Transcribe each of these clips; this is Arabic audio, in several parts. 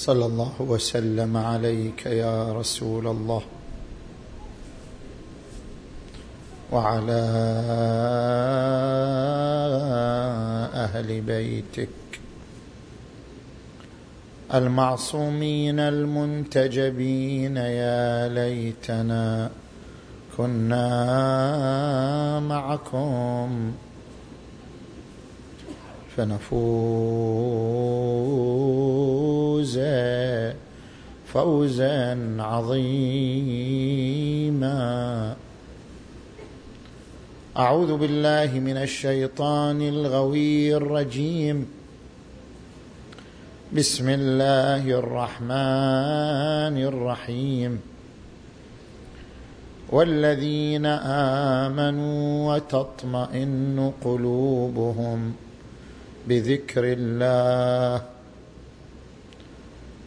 صلى الله وسلم عليك يا رسول الله وعلى أهل بيتك المعصومين المنتجبين يا ليتنا كنا معكم فنفوز فوزا عظيما. أعوذ بالله من الشيطان الغوي الرجيم. بسم الله الرحمن الرحيم. والذين آمنوا وتطمئن قلوبهم بذكر الله.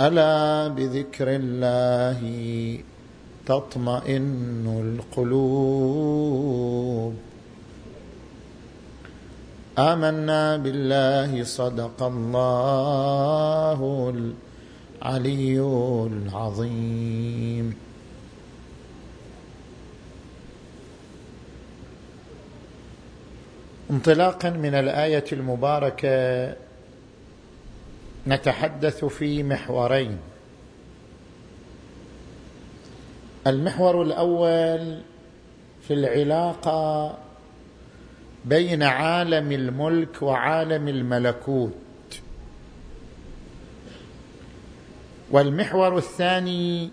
ألا بذكر الله تطمئن القلوب. آمنا بالله صدق الله العلي العظيم. انطلاقا من الآية المباركة نتحدث في محورين. المحور الأول في العلاقة بين عالم الملك وعالم الملكوت. والمحور الثاني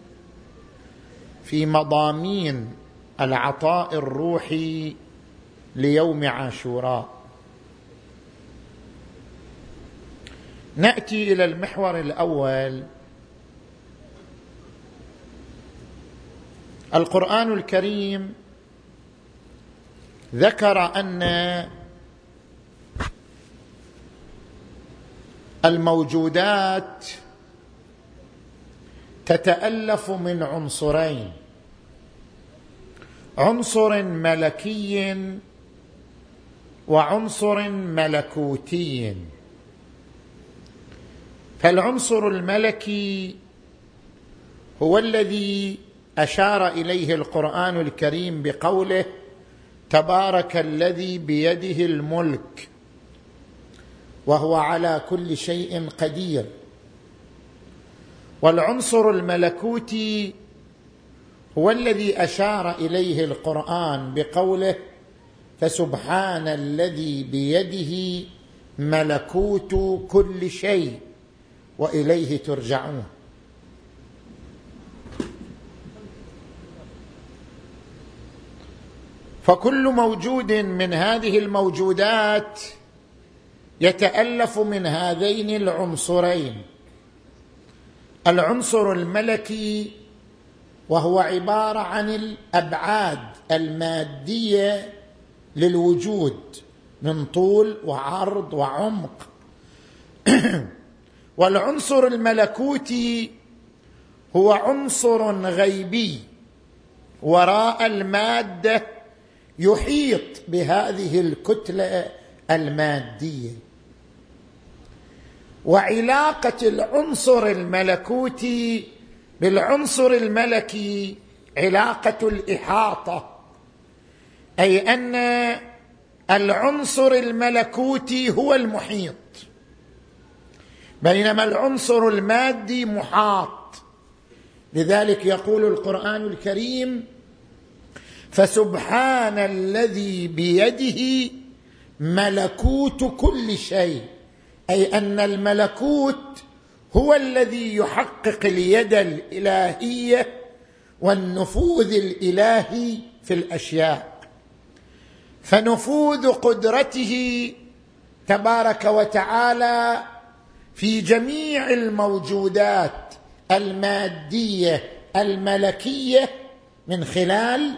في مضامين العطاء الروحي ليوم عاشوراء. نأتي إلى المحور الأول. القرآن الكريم ذكر أن الموجودات تتألف من عنصرين عنصر ملكي وعنصر ملكوتي. فالعنصر الملكي هو الذي أشار إليه القرآن الكريم بقوله تبارك الذي بيده الملك وهو على كل شيء قدير. والعنصر الملكوتي هو الذي أشار إليه القرآن بقوله فسبحان الذي بيده ملكوت كل شيء وإليه ترجعون. فكل موجود من هذه الموجودات يتألف من هذين العنصرين. العنصر الملكي وهو عبارة عن الأبعاد المادية للوجود من طول وعرض وعمق. والعنصر الملكوتي هو عنصر غيبي وراء المادة يحيط بهذه الكتلة المادية. وعلاقة العنصر الملكوتي بالعنصر الملكي علاقة الإحاطة. أي أن العنصر الملكوتي هو المحيط. بينما العنصر المادي محاط. لذلك يقول القرآن الكريم فسبحان الذي بيده ملكوت كل شيء. أي أن الملكوت هو الذي يحقق اليد الإلهية والنفوذ الإلهي في الأشياء. فنفوذ قدرته تبارك وتعالى في جميع الموجودات المادية الملكية من خلال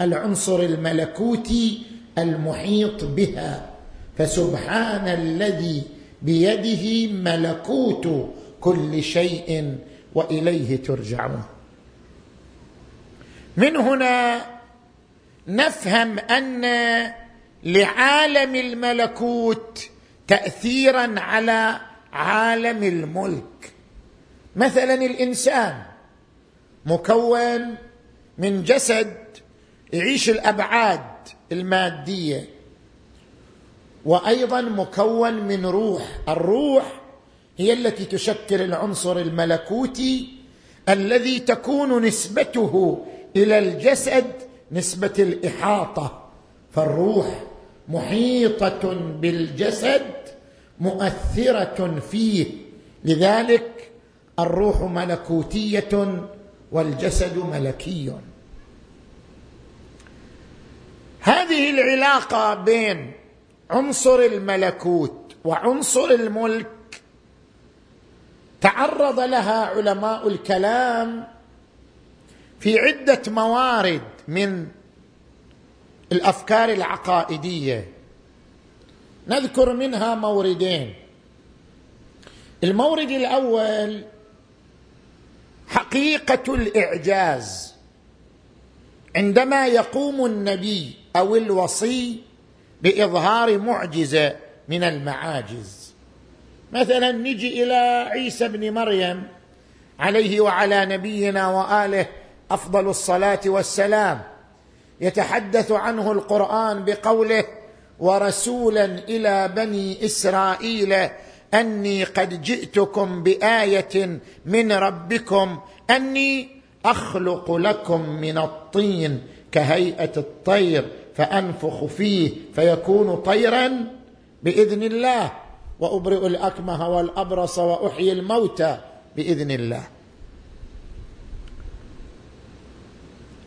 العنصر الملكوتي المحيط بها. فسبحان الذي بيده ملكوت كل شيء وإليه ترجعون. من هنا نفهم أن لعالم الملكوت تاثيرا على عالم الملك. مثلا الإنسان مكون من جسد يعيش الأبعاد المادية وأيضا مكون من روح. الروح هي التي تشكل العنصر الملكوتي الذي تكون نسبته إلى الجسد نسبة الإحاطة فالروح محيطة بالجسد مؤثرة فيه. لذلك الروح ملكوتية والجسد ملكي. هذه العلاقة بين عنصر الملكوت وعنصر الملك. تعرض لها علماء الكلام في عدة موارد. من الأفكار العقائدية. نذكر منها موردين. المورد الأول حقيقة الإعجاز. عندما يقوم النبي أو الوصي بإظهار معجزة من المعاجز. مثلا نجي إلى عيسى بن مريم عليه وعلى نبينا وآله أفضل الصلاة والسلام. يتحدث عنه القرآن بقوله ورسولا إلى بني إسرائيل أني قد جئتكم بآية من ربكم أني أخلق لكم من الطين كهيئة الطير فأنفخ فيه فيكون طيرا بإذن الله وأبرئ الأكمه والأبرص وأحيي الموتى بإذن الله.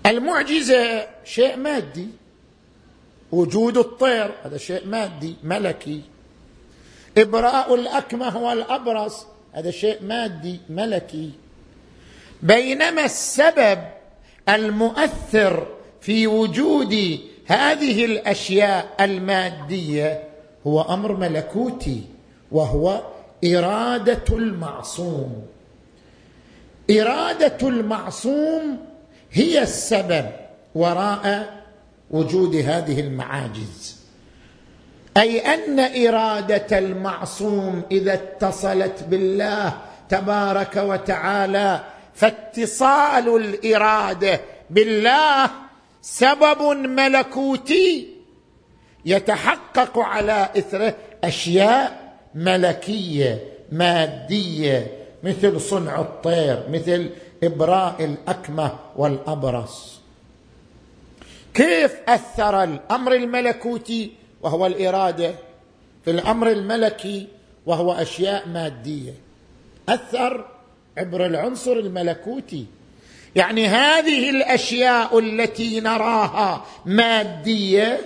المعجزة شيء مادي وجود الطير هذا شيء مادي ملكي. إبراء الأكمه والأبرص هذا شيء مادي ملكي. بينما السبب المؤثر في وجود هذه الأشياء المادية هو أمر ملكوتي وهو إرادة المعصوم. إرادة المعصوم هي السبب وراء وجود هذه المعاجز. أي أن إرادة المعصوم إذا اتصلت بالله تبارك وتعالى فاتصال الإرادة بالله سبب ملكوتي يتحقق على إثره أشياء ملكية مادية مثل صنع الطير مثل إبراء الأكمة والأبرص. كيف أثر الأمر الملكوتي وهو الإرادة في الأمر الملكي وهو أشياء مادية؟ أثر عبر العنصر الملكوتي. يعني هذه الأشياء التي نراها مادية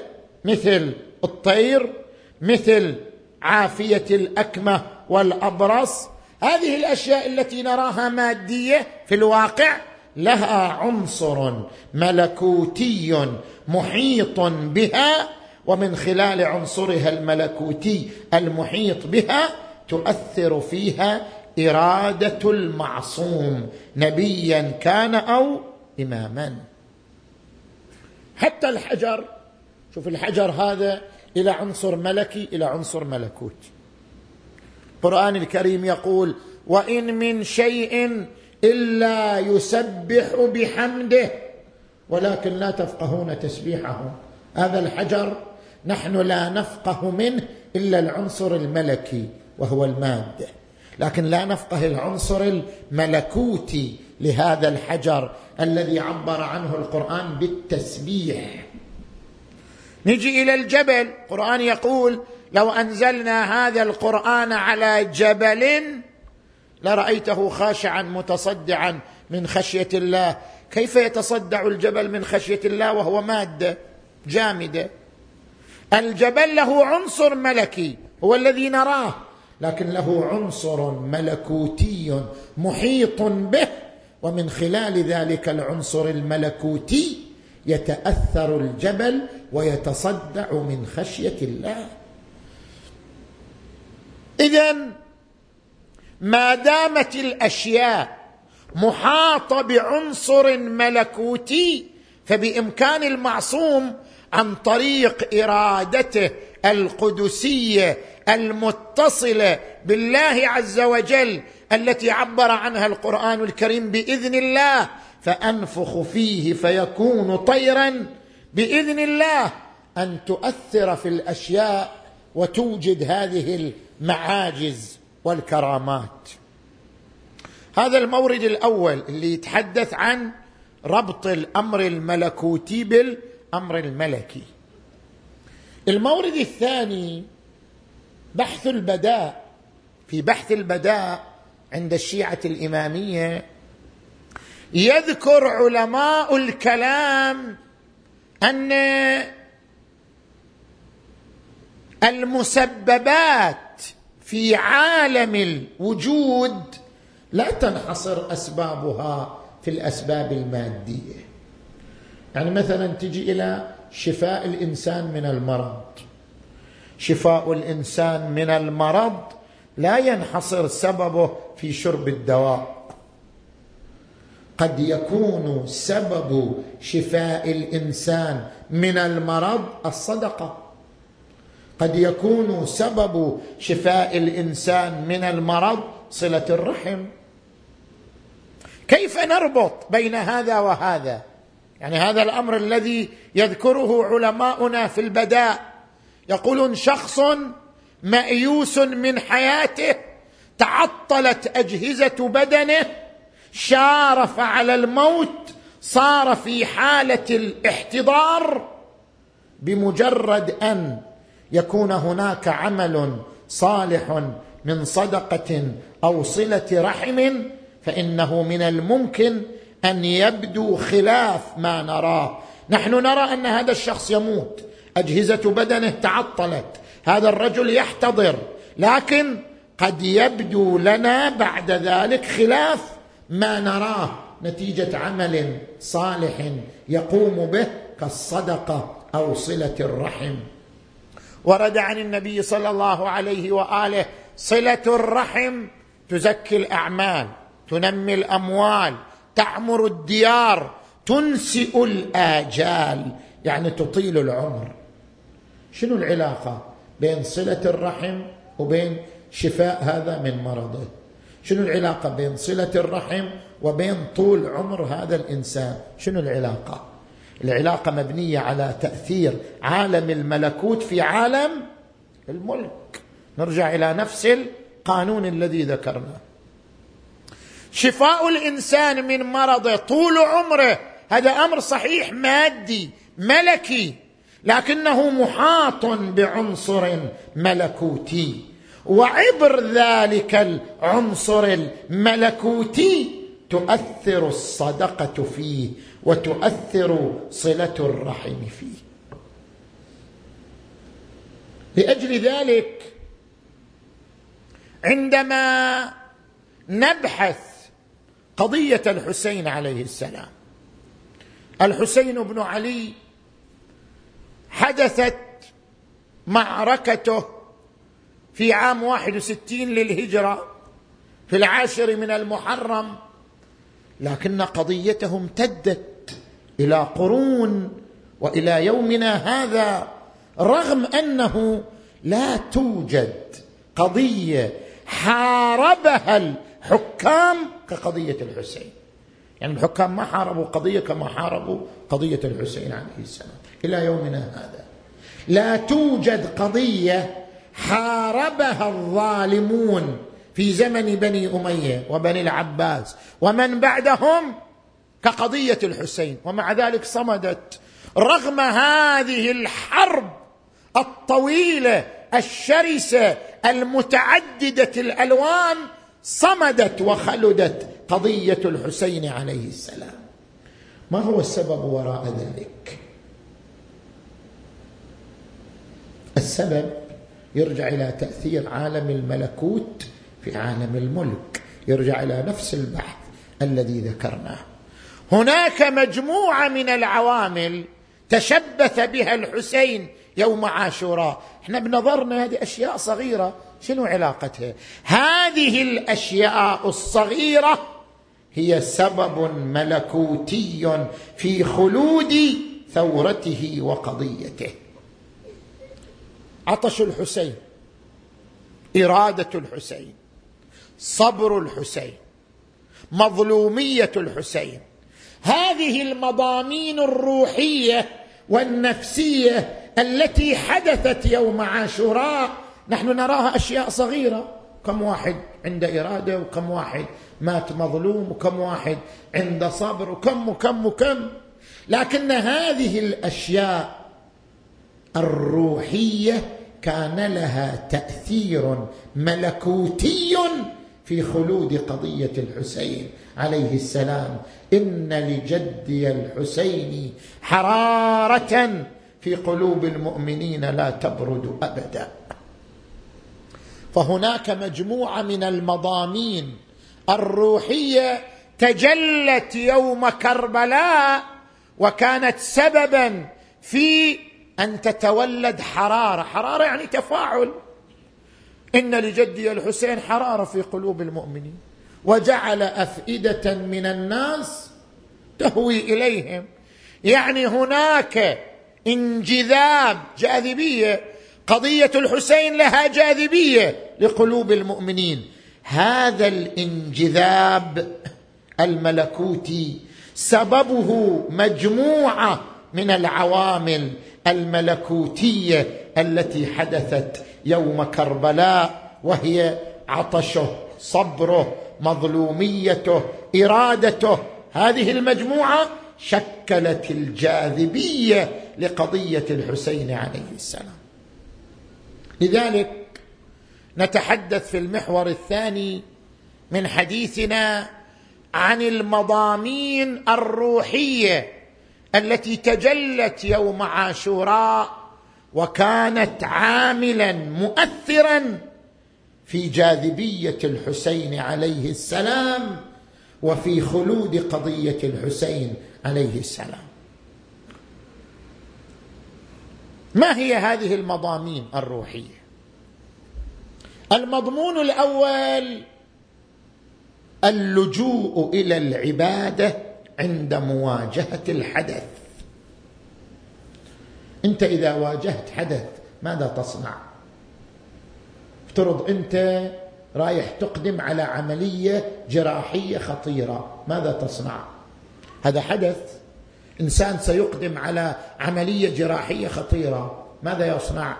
مثل الطير مثل عافية الأكمة والأبرص هذه الأشياء التي نراها مادية في الواقع لها عنصر ملكوتي محيط بها ومن خلال عنصرها الملكوتي المحيط بها تؤثر فيها إرادة المعصوم نبيا كان أو اماما. حتى الحجر شوف الحجر هذا إلى عنصر ملكي إلى عنصر ملكوتي. القرآن الكريم يقول وإن من شيء إلا يسبح بحمده ولكن لا تفقهون تسبيحه هذا الحجر نحن لا نفقه منه إلا العنصر الملكي وهو المادة. لكن لا نفقه العنصر الملكوتي لهذا الحجر الذي عبر عنه القرآن بالتسبيح. نجي إلى الجبل القرآن يقول لو أنزلنا هذا القرآن على جبل لرأيته خاشعا متصدعا من خشية الله. كيف يتصدع الجبل من خشية الله وهو ماده جامده الجبل له عنصر ملكي هو الذي نراه لكن له عنصر ملكوتي محيط به ومن خلال ذلك العنصر الملكوتي يتأثر الجبل ويتصدع من خشية الله. اذا ما دامت الأشياء محاطة بعنصر ملكوتي فبإمكان المعصوم عن طريق إرادته القدسية المتصلة بالله عز وجل التي عبر عنها القرآن الكريم بإذن الله فأنفخ فيه فيكون طيرا بإذن الله أن تؤثر في الأشياء وتوجد هذه المعاجز والكرامات. هذا المورد الأول اللي يتحدث عن ربط الأمر الملكوتي بالأمر الملكي. المورد الثاني بحث البداء في بحث البداء عند الشيعة الإمامية يذكر علماء الكلام أن المسببات في عالم الوجود لا تنحصر أسبابها في الأسباب المادية. يعني مثلا تجي إلى شفاء الإنسان من المرض. شفاء الإنسان من المرض لا ينحصر سببه في شرب الدواء. قد يكون سبب شفاء الإنسان من المرض الصدقة. قد يكون سبب شفاء الإنسان من المرض صلة الرحم. كيف نربط بين هذا وهذا؟ يعني هذا الأمر الذي يذكره علماؤنا في البداء. يقولون شخص مأيوس من حياته تعطلت أجهزة بدنه شارف على الموت صار في حالة الاحتضار بمجرد أن يكون هناك عمل صالح من صدقة أو صلة رحم فإنه من الممكن أن يبدو خلاف ما نراه. نحن نرى أن هذا الشخص يموت. أجهزة بدنه تعطلت. هذا الرجل يحتضر. لكن قد يبدو لنا بعد ذلك خلاف ما نراه. نتيجة عمل صالح يقوم به كالصدقة أو صلة الرحم. ورد عن النبي صلى الله عليه وآله صلة الرحم تزكي الأعمال تنمي الأموال تعمر الديار تنسئ الآجال يعني تطيل العمر. شنو العلاقة بين صلة الرحم وبين شفاء هذا من مرضه؟ شنو العلاقة بين صلة الرحم وبين طول عمر هذا الإنسان؟ شنو العلاقة؟ العلاقة مبنية على تأثير عالم الملكوت في عالم الملك. نرجع إلى نفس القانون الذي ذكرناه شفاء الإنسان من مرضه طول عمره. هذا أمر صحيح مادي ملكي لكنه محاط بعنصر ملكوتي. وعبر ذلك العنصر الملكوتي تؤثر الصدقة فيه. وتؤثر صلة الرحم فيه. لأجل ذلك عندما نبحث قضية الحسين عليه السلام الحسين بن علي حدثت معركته في عام واحد وستين للهجرة في العاشر من المحرم لكن قضيته امتدت. إلى قرون وإلى يومنا هذا رغم أنه لا توجد قضية حاربها الحكام كقضية الحسين. يعني الحكام ما حاربوا قضية كما حاربوا قضية الحسين عليه السلام إلى يومنا هذا. لا توجد قضية حاربها الظالمون في زمن بني أمية وبني العباس ومن بعدهم كقضية الحسين ومع ذلك صمدت رغم هذه الحرب الطويلة الشرسة المتعددة الألوان صمدت وخلدت قضية الحسين عليه السلام. ما هو السبب وراء ذلك؟ السبب يرجع إلى تأثير عالم الملكوت في عالم الملك يرجع إلى نفس البحث الذي ذكرناه. هناك مجموعة من العوامل تشبث بها الحسين يوم عاشوراء. إحنا بنظرنا هذه أشياء صغيرة. شنو علاقتها؟ هذه الأشياء الصغيرة هي سبب ملكوتي في خلود ثورته وقضيته. عطش الحسين إرادة الحسين صبر الحسين مظلومية الحسين هذه المضامين الروحية والنفسية التي حدثت يوم عاشوراء. نحن نراها أشياء صغيرة. كم واحد عند إرادة وكم واحد مات مظلوم وكم واحد عند صبر وكم وكم وكم. لكن هذه الأشياء الروحية كان لها تأثير ملكوتي في خلود قضية الحسين. عليه السلام. إن لجدي الحسين حرارة في قلوب المؤمنين لا تبرد أبدا. فهناك مجموعة من المضامين الروحية تجلت يوم كربلاء وكانت سببا في أن تتولد حرارة. حرارة يعني تفاعل. إن لجدي الحسين حرارة في قلوب المؤمنين. وجعل أفئدة من الناس تهوي إليهم. يعني هناك انجذاب جاذبية قضية الحسين لها جاذبية لقلوب المؤمنين. هذا الانجذاب الملكوتي سببه مجموعة من العوامل الملكوتية التي حدثت يوم كربلاء وهي عطشه صبره مظلوميته إرادته. هذه المجموعة شكلت الجاذبية لقضية الحسين عليه السلام. لذلك نتحدث في المحور الثاني من حديثنا عن المضامين الروحية التي تجلت يوم عاشوراء وكانت عاملا مؤثرا في جاذبية الحسين عليه السلام وفي خلود قضية الحسين عليه السلام. ما هي هذه المضامين الروحية؟ المضمون الأول اللجوء إلى العبادة عند مواجهة الحدث. أنت إذا واجهت حدث ماذا تصنع؟ افترض أنت رايح تقدم على عملية جراحية خطيرة. ماذا تصنع؟ هذا حدث. إنسان سيقدم على عملية جراحية خطيرة. ماذا يصنع؟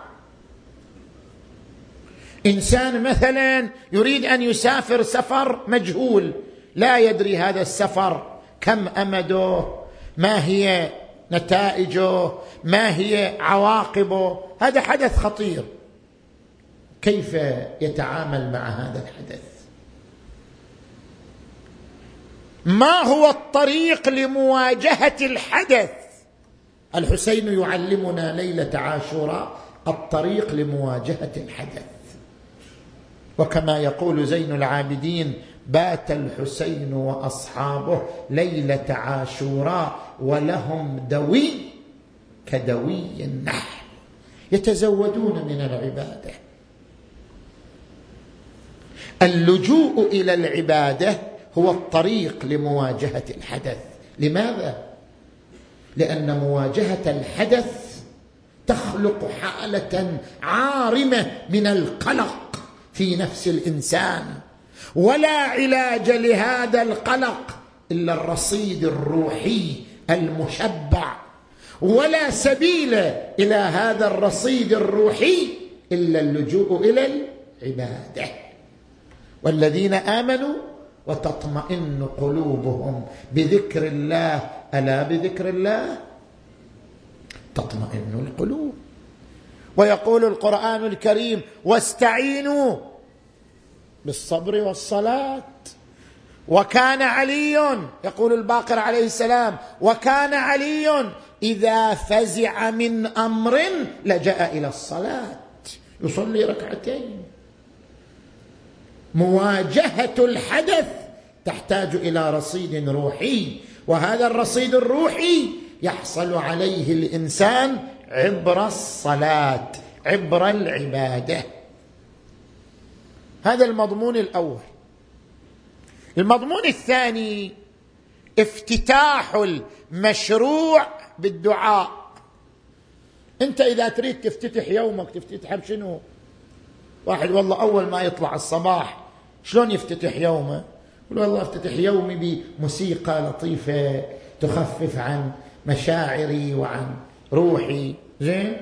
إنسان مثلا يريد أن يسافر سفر مجهول لا يدري هذا السفر كم أمده ما هي نتائجه ما هي عواقبه. هذا حدث خطير. كيف يتعامل مع هذا الحدث؟ ما هو الطريق لمواجهة الحدث؟ الحسين يعلمنا ليلة عاشوراء الطريق لمواجهة الحدث. وكما يقول زين العابدين بات الحسين وأصحابه ليلة عاشوراء ولهم دوي كدوي النحل. يتزودون من العبادة. اللجوء إلى العبادة هو الطريق لمواجهة الحدث. لماذا؟ لأن مواجهة الحدث تخلق حالة عارمة من القلق في نفس الإنسان. ولا علاج لهذا القلق إلا الرصيد الروحي المشبع. ولا سبيل إلى هذا الرصيد الروحي إلا اللجوء إلى العبادة. والذين آمنوا وتطمئن قلوبهم بذكر الله. ألا بذكر الله؟ تطمئن القلوب. ويقول القرآن الكريم واستعينوا بالصبر والصلاة. وكان علي يقول الباقر عليه السلام وكان علي إذا فزع من أمر لجأ إلى الصلاة. يصلي ركعتين. مواجهة الحدث تحتاج إلى رصيد روحي وهذا الرصيد الروحي يحصل عليه الإنسان عبر الصلاة عبر العبادة. هذا المضمون الأول. المضمون الثاني افتتاح المشروع بالدعاء. أنت إذا تريد تفتتح يومك تفتتحه بشنو؟ واحد والله أول ما يطلع الصباح شلون يفتتح يومه؟ يقول والله افتتح يومي بموسيقى لطيفة تخفف عن مشاعري وعن روحي. زين؟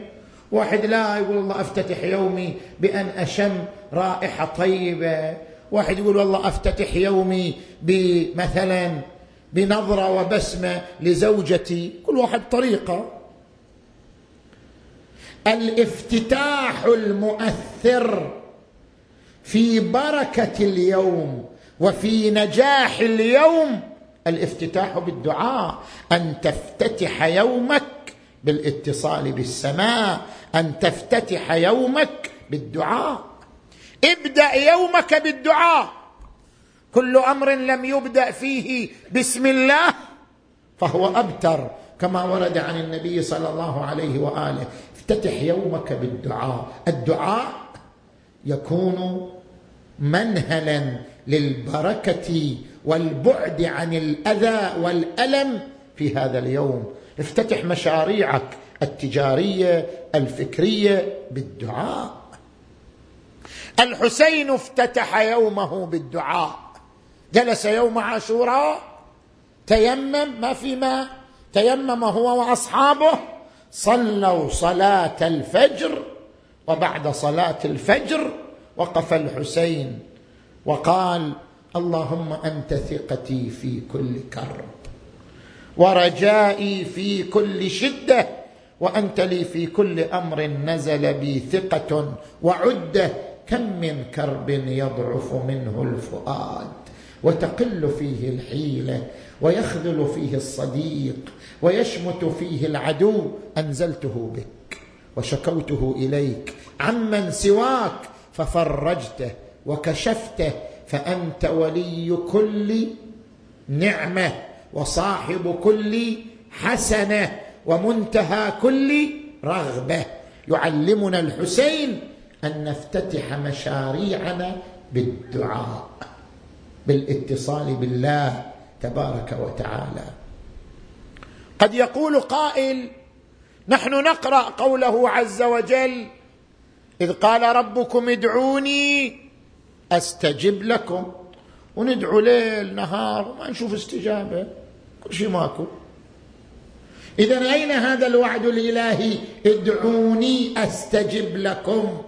واحد لا يقول الله افتتح يومي بأن أشم رائحة طيبة. واحد يقول والله افتتح يومي بمثلا بنظرة وبسمة لزوجتي. كل واحد طريقة. الافتتاح المؤثر في بركة اليوم وفي نجاح اليوم الافتتاح بالدعاء أن تفتتح يومك بالاتصال بالسماء أن تفتتح يومك بالدعاء. ابدأ يومك بالدعاء. كل أمر لم يبدأ فيه بسم الله فهو أبتر كما ورد عن النبي صلى الله عليه وآله. افتتح يومك بالدعاء. الدعاء يكون منهلا للبركة والبعد عن الأذى والألم في هذا اليوم. افتتح مشاريعك التجارية الفكرية بالدعاء. الحسين افتتح يومه بالدعاء. جلس يوم عاشوراء تيمم ما في ماء تيمم هو وأصحابه صلوا صلاة الفجر وبعد صلاة الفجر وقف الحسين وقال اللهم أنت ثقتي في كل كرب ورجائي في كل شدة وأنت لي في كل أمر نزل بي ثقة وعدة كم من كرب يضعف منه الفؤاد وتقل فيه الحيلة ويخذل فيه الصديق ويشمت فيه العدو أنزلته بك وشكوته إليك عمن سواك ففرجته وكشفته فأنت ولي كل نعمة وصاحب كل حسنة ومنتهى كل رغبة. يعلمنا الحسين أن نفتتح مشاريعنا بالدعاء بالاتصال بالله تبارك وتعالى. قد يقول قائل نحن نقرأ قوله عز وجل إذ قال ربكم ادعوني أستجب لكم. وندعو ليل نهار وما نشوف استجابة. كل شيء ماكو. اذا أين هذا الوعد الإلهي؟ ادعوني أستجب لكم.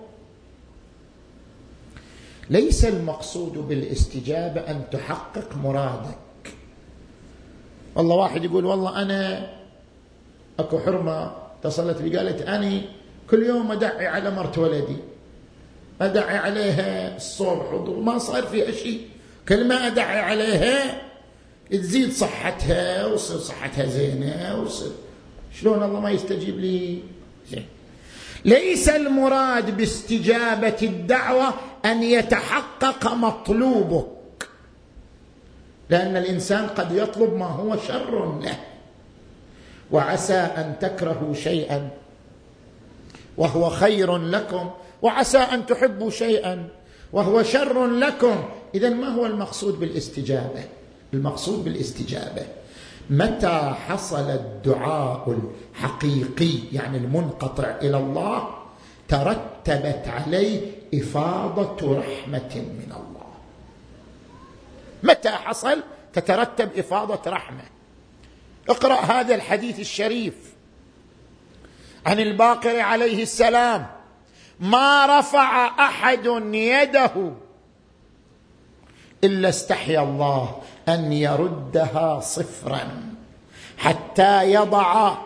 ليس المقصود بالاستجابة أن تحقق مرادك. والله واحد يقول والله أنا أكو حرمة اتصلت بي قالت أني كل يوم أدعي على مرت ولدي أدعي عليها الصبح وما صار فيها شيء. كل ما أدعي عليها تزيد صحتها وتصير صحتها زينة وصير شلون الله ما يستجيب لي؟ زين. ليس المراد باستجابة الدعوة أن يتحقق مطلوبك لأن الإنسان قد يطلب ما هو شر له. وعسى أن تكرهوا شيئا. وهو خير لكم وعسى أن تحبوا شيئا وهو شر لكم. اذا ما هو المقصود بالاستجابة؟ المقصود بالاستجابة متى حصل الدعاء الحقيقي يعني المنقطع إلى الله ترتبت عليه إفاضة رحمة من الله. متى حصل؟ تترتب إفاضة رحمة. اقرأ هذا الحديث الشريف. عن الباقر عليه السلام. ما رفع أحد يده إلا استحيا الله أن يردها صفرا حتى يضع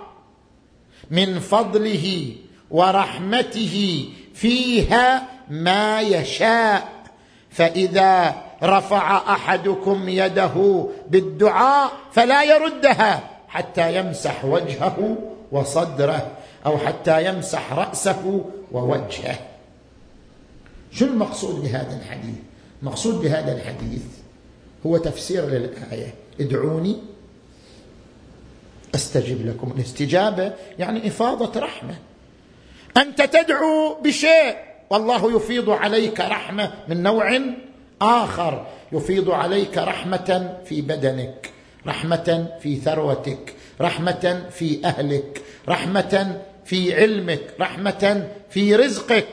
من فضله ورحمته فيها ما يشاء. فإذا رفع أحدكم يده بالدعاء فلا يردها حتى يمسح وجهه وصدره. أو حتى يمسح رأسه ووجهه. شو المقصود بهذا الحديث؟ المقصود بهذا الحديث هو تفسير للآية. ادعوني أستجب لكم. الاستجابة يعني إفاضة رحمة. أنت تدعو بشيء والله يفيض عليك رحمة من نوع آخر. يفيض عليك رحمة في بدنك رحمة في ثروتك رحمة في أهلك رحمة في علمك رحمة في رزقك.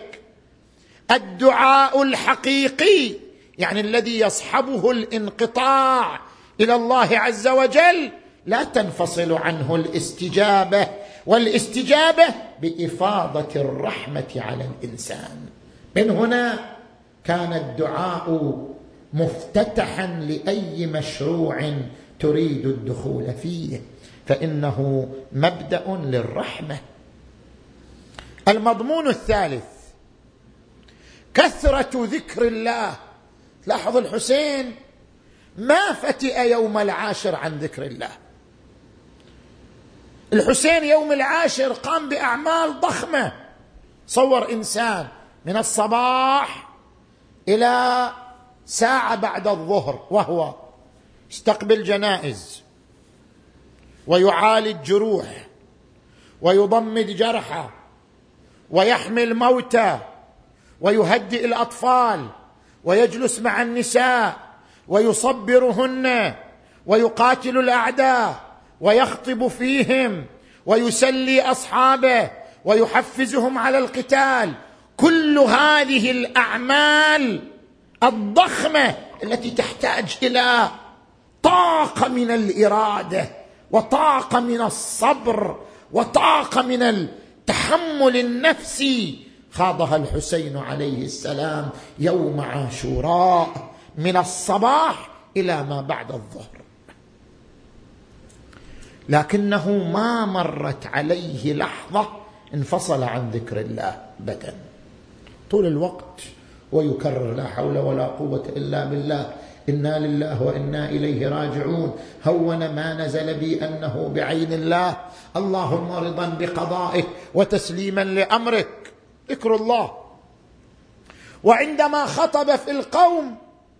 الدعاء الحقيقي يعني الذي يصحبه الانقطاع إلى الله عز وجل لا تنفصل عنه الاستجابة والاستجابة بإفاضة الرحمة على الإنسان. من هنا كان الدعاء مفتتحا لأي مشروع تريد الدخول فيه فإنه مبدأ للرحمة. المضمون الثالث. كثرة ذكر الله. لاحظ الحسين ما فتئ يوم العاشر عن ذكر الله. الحسين يوم العاشر قام بأعمال ضخمة. صور إنسان من الصباح إلى ساعة بعد الظهر وهو يستقبل جنائز ويعالج جروح ويضمد جرحى ويحمل موتى ويهدئ الأطفال ويجلس مع النساء ويصبرهن ويقاتل الأعداء ويخطب فيهم ويسلي أصحابه ويحفزهم على القتال. كل هذه الأعمال الضخمة التي تحتاج إلى طاقة من الإرادة وطاقة من الصبر وطاقة من التحمل النفسي خاضها الحسين عليه السلام يوم عاشوراء من الصباح إلى ما بعد الظهر. لكنه ما مرت عليه لحظة انفصل عن ذكر الله ابدا. طول الوقت ويكرر لا حول ولا قوة إلا بالله. إنا لله وإنا إليه راجعون. هون ما نزل بي أنه بعين الله. اللهم رضا بقضائه وتسليما لأمرك. ذكر الله. وعندما خطب في القوم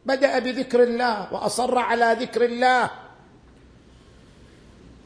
بدأ بذكر الله وأصر على ذكر الله.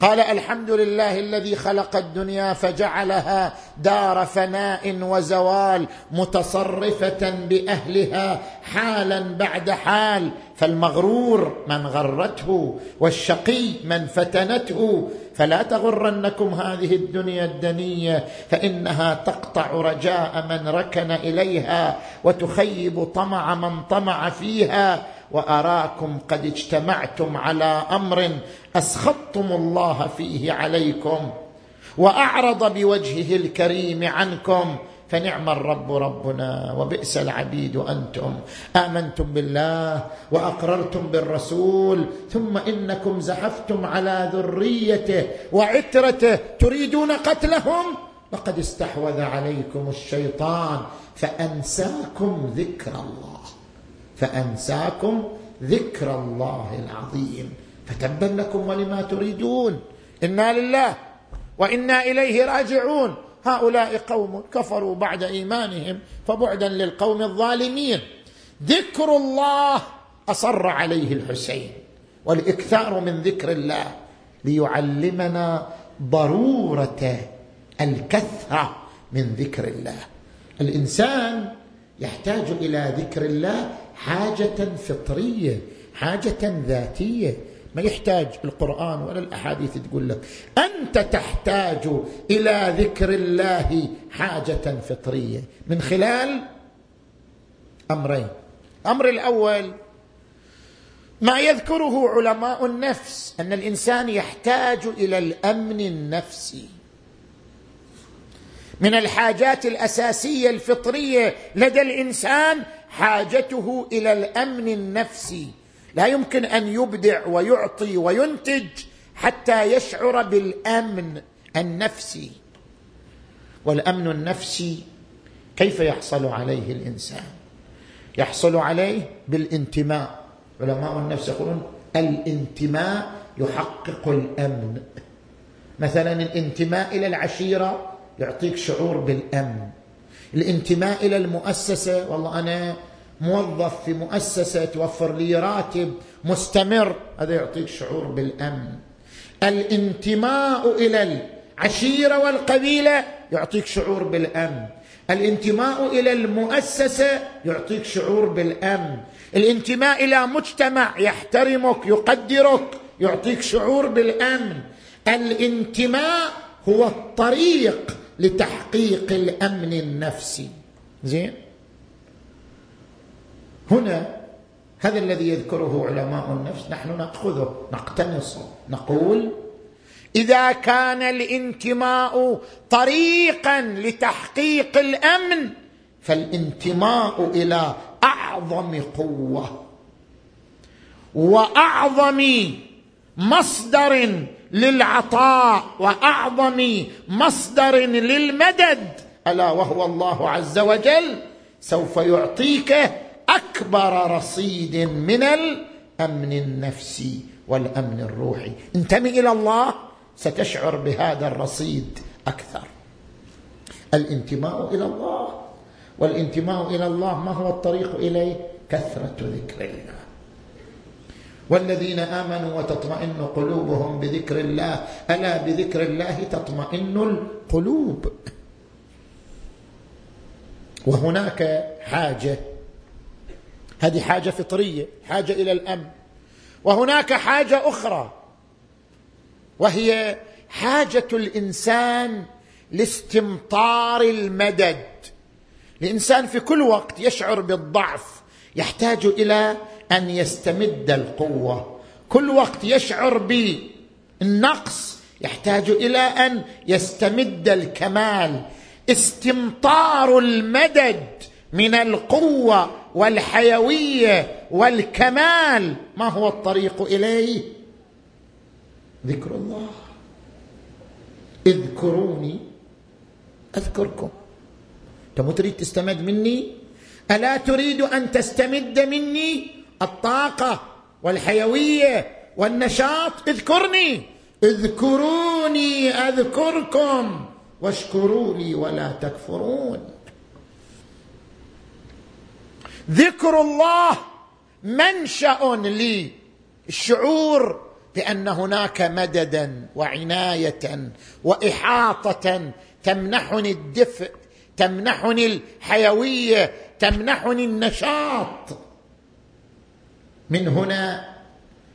قال الحمد لله الذي خلق الدنيا فجعلها دار فناء وزوال متصرفة بأهلها حالا بعد حال. فالمغرور من غرته والشقي من فتنته. فلا تغرنكم هذه الدنيا الدنية فإنها تقطع رجاء من ركن إليها وتخيب طمع من طمع فيها. وأراكم قد اجتمعتم على أمر أسخطتم الله فيه عليكم وأعرض بوجهه الكريم عنكم فنعم الرب ربنا وبئس العبيد أنتم. آمنتم بالله وأقررتم بالرسول ثم إنكم زحفتم على ذريته وعترته. تريدون قتلهم؟ لقد استحوذ عليكم الشيطان فأنساكم ذكر الله. فأنساكم ذكر الله العظيم. فتبا لكم ولما تريدون. إنا لله وإنا إليه راجعون. هؤلاء قوم كفروا بعد إيمانهم فبعدا للقوم الظالمين. ذكر الله أصر عليه الحسين. والإكثار من ذكر الله ليعلمنا ضرورة الكثرة من ذكر الله. الإنسان يحتاج إلى ذكر الله حاجة فطرية حاجة ذاتية. ما يحتاج القرآن ولا الأحاديث تقول لك. أنت تحتاج إلى ذكر الله حاجة فطرية. من خلال أمرين. الامر الأول ما يذكره علماء النفس أن الإنسان يحتاج إلى الأمن النفسي. من الحاجات الأساسية الفطرية لدى الإنسان حاجته إلى الأمن النفسي. لا يمكن أن يبدع ويعطي وينتج حتى يشعر بالأمن النفسي. والأمن النفسي كيف يحصل عليه الإنسان؟ يحصل عليه بالانتماء. علماء النفس يقولون الانتماء يحقق الأمن. مثلا الانتماء إلى العشيرة يعطيك شعور بالأمن. الانتماء إلى المؤسسة والله أنا موظف في مؤسسة توفر لي راتب مستمر. هذا يعطيك شعور بالأمن. الانتماء إلى العشيرة والقبيلة يعطيك شعور بالأمن. الانتماء إلى المؤسسة يعطيك شعور بالأمن. الانتماء إلى مجتمع يحترمك يقدرك يعطيك شعور بالأمن. الانتماء هو الطريق لتحقيق الأمن النفسي. زين؟ هنا هذا الذي يذكره علماء النفس نحن نأخذه نقتنصه نقول إذا كان الانتماء طريقا لتحقيق الأمن فالانتماء إلى أعظم قوة وأعظم مصدر للعطاء وأعظم مصدر للمدد. ألا وهو الله عز وجل؟ سوف يعطيك أكبر رصيد من الأمن النفسي والأمن الروحي. انتمي إلى الله ستشعر بهذا الرصيد أكثر. الانتماء إلى الله. والانتماء إلى الله ما هو الطريق إليه؟ كثرة ذكر الله. والذين آمنوا وتطمئن قلوبهم بذكر الله. ألا بذكر الله تطمئن القلوب. وهناك حاجة. هذه حاجة فطرية حاجة إلى الأمن. وهناك حاجة أخرى. وهي حاجة الإنسان لاستمطار المدد. الإنسان في كل وقت يشعر بالضعف. يحتاج إلى أن يستمد القوة. كل وقت يشعر بالنقص يحتاج إلى أن يستمد الكمال. استمطار المدد من القوة والحيوية والكمال. ما هو الطريق إليه؟ ذكر الله. اذكروني. أذكركم. انت مو تريد تستمد مني؟ ألا تريد أن تستمد مني الطاقة والحيوية والنشاط؟ اذكرني. اذكروني أذكركم واشكروا لي ولا تكفرون. ذكر الله منشأ للشعور بأن هناك مددا وعناية وإحاطة تمنحني الدفء تمنحني الحيوية تمنحني النشاط. من هنا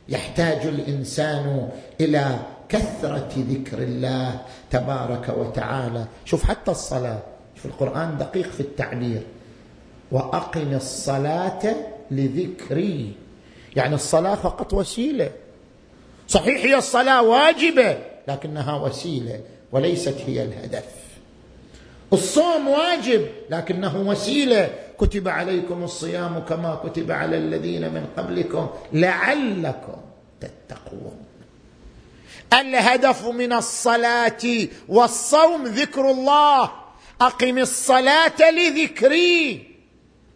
يحتاج الإنسان إلى كثرة ذكر الله تبارك وتعالى. شوف حتى الصلاة. في القرآن دقيق في التعبير. وأقم الصلاة لذكري. يعني الصلاة فقط وسيلة. صحيح هي الصلاة واجبة لكنها وسيلة وليست هي الهدف. الصوم واجب لكنه وسيلة. كتب عليكم الصيام كما كتب على الذين من قبلكم لعلكم تتقون. الهدف من الصلاة والصوم ذكر الله. أقم الصلاة لذكري.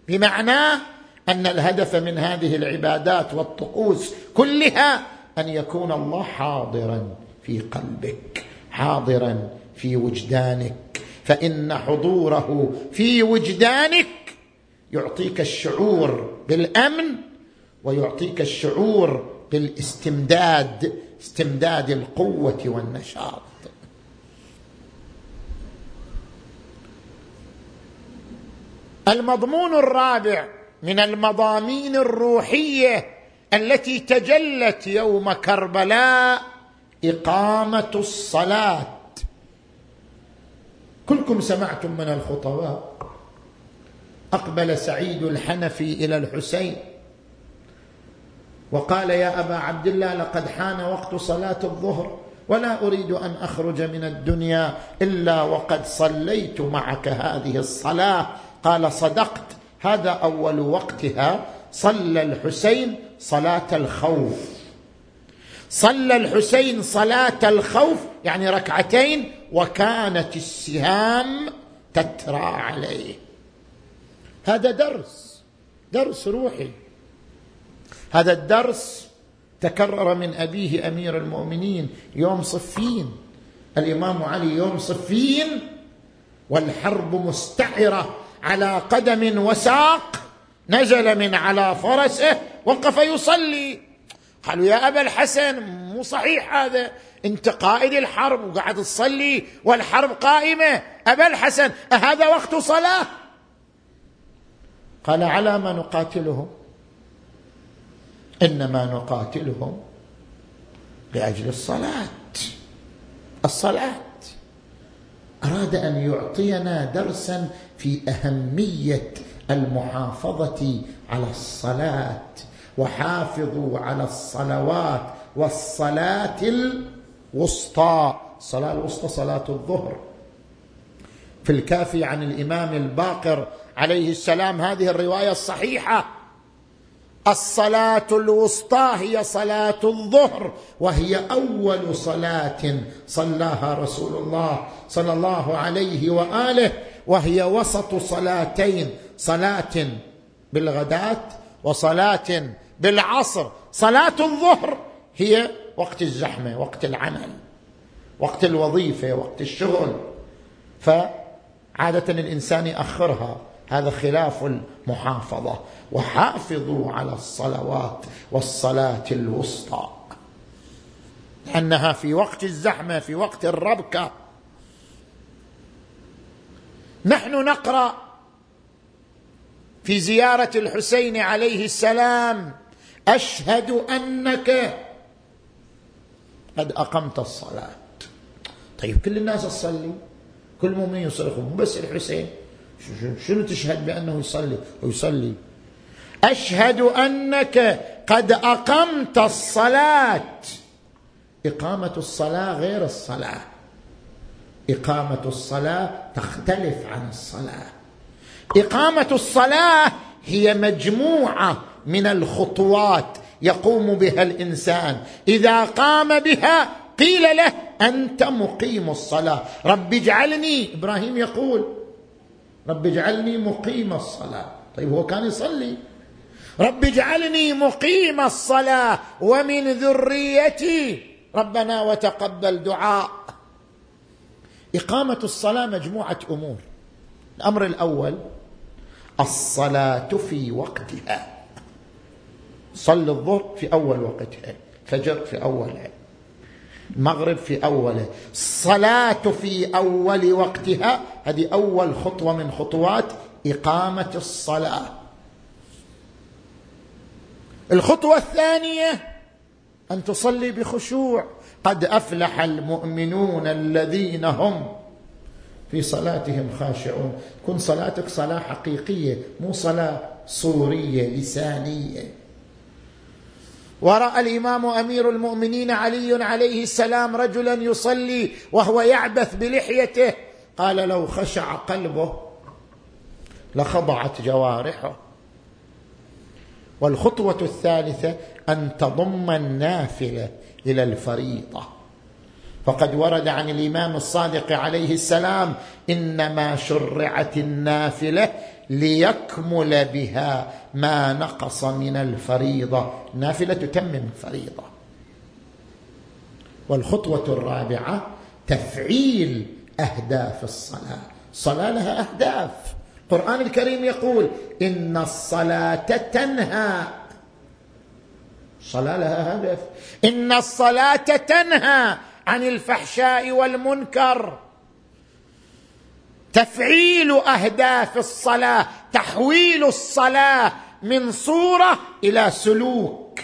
بمعنى أن الهدف من هذه العبادات والطقوس كلها أن يكون الله حاضرا في قلبك حاضرا في وجدانك. فإن حضوره في وجدانك يعطيك الشعور بالأمن ويعطيك الشعور بالإستمداد استمداد القوة والنشاط. المضمون الرابع من المضامين الروحية التي تجلت يوم كربلاء إقامة الصلاة. كلكم سمعتم من الخطباء أقبل سعيد الحنفي إلى الحسين. وقال يا أبا عبد الله لقد حان وقت صلاة الظهر ولا أريد أن أخرج من الدنيا إلا وقد صليت معك هذه الصلاة. قال صدقت هذا أول وقتها. صلى الحسين صلاة الخوف. صلى الحسين صلاة الخوف يعني ركعتين وكانت السهام تترى عليه. هذا درس درس روحي. هذا الدرس تكرر من أبيه أمير المؤمنين يوم صفين. الإمام علي يوم صفين والحرب مستعرة على قدم وساق نزل من على فرسه وقف يصلي. قالوا يا أبا الحسن مو صحيح هذا. أنت قائد الحرب وقاعد تصلي والحرب قائمة. أبا الحسن أهذا وقت صلاة؟ قال على ما نقاتلهم. إنما نقاتلهم لأجل الصلاة. الصلاة. أراد أن يعطينا درسا في أهمية المحافظة على الصلاة. وحافظوا على الصلوات والصلاة الوسطى. الصلاه الوسطى صلاة الظهر. في الكافي عن الإمام الباقر عليه السلام هذه الرواية الصحيحة. الصلاة الوسطى هي صلاة الظهر وهي أول صلاة صلاها رسول الله صلى الله عليه وآله وهي وسط صلاتين صلاة بالغداة وصلاة بالعصر. صلاة الظهر هي وقت الزحمة وقت العمل وقت الوظيفة وقت الشغل. فعادة الإنسان يأخرها. هذا خلاف المحافظه وحافظوا على الصلوات والصلاة الوسطى. لأنها في وقت الزحمة في وقت الربكة. نحن نقرأ في زيارة الحسين عليه السلام أشهد أنك قد أقمت الصلاة. طيب كل الناس تصلي؟ كل مؤمن يصرخ مو بس الحسين. شنو تشهد بأنه يصلي ويصلي أشهد أنك قد أقمت الصلاة. إقامة الصلاة غير الصلاة. إقامة الصلاة تختلف عن الصلاة. إقامة الصلاة هي مجموعة من الخطوات يقوم بها الإنسان. إذا قام بها قيل له أنت مقيم الصلاة. رب اجعلني إبراهيم يقول رب اجعلني مقيم الصلاة. طيب هو كان يصلي. رب اجعلني مقيم الصلاة ومن ذريتي. ربنا وتقبل دعاء. إقامة الصلاة مجموعة أمور. الأمر الأول الصلاة في وقتها. صل الظهر في أول وقتها. فجر في اولها المغرب في اوله الصلاة في أول وقتها هذه أول خطوة من خطوات إقامة الصلاة. الخطوة الثانية أن تصلي بخشوع. قد أفلح المؤمنون الذين هم في صلاتهم خاشعون. كن صلاتك صلاة حقيقية مو صلاة صورية لسانية. ورأى الإمام أمير المؤمنين علي عليه السلام رجلا يصلي وهو يعبث بلحيته. قال لو خشع قلبه لخضعت جوارحه. والخطوة الثالثة أن تضم النافلة إلى الفريضة. فقد ورد عن الإمام الصادق عليه السلام إنما شرعت النافلة ليكمل بها ما نقص من الفريضة. نافلة تتمم الفريضه والخطوة الرابعة تفعيل أهداف الصلاة. الصلاه لها أهداف. القرآن الكريم يقول إن الصلاة تنهى. الصلاه لها هدف إن الصلاة تنهى. عن الفحشاء والمنكر. تفعيل أهداف الصلاة تحويل الصلاة من صورة إلى سلوك.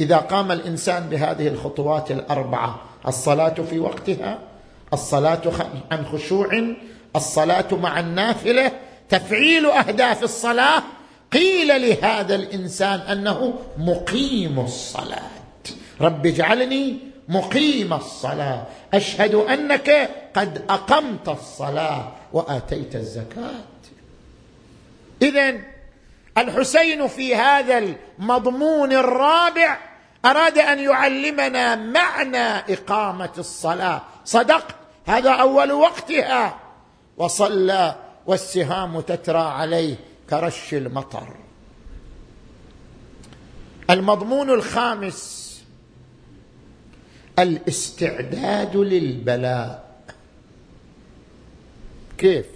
إذا قام الإنسان بهذه الخطوات الأربعة الصلاة في وقتها الصلاة عن خشوع الصلاة مع النافلة تفعيل أهداف الصلاة قيل لهذا الإنسان أنه مقيم الصلاة. رب اجعلني مقيم الصلاة. أشهد أنك قد أقمت الصلاة وآتيت الزكاة. اذا الحسين في هذا المضمون الرابع أراد أن يعلمنا معنى إقامة الصلاة. صدقت هذا أول وقتها. وصلى والسهام تترى عليه كرش المطر. المضمون الخامس الاستعداد للبلاء. كيف؟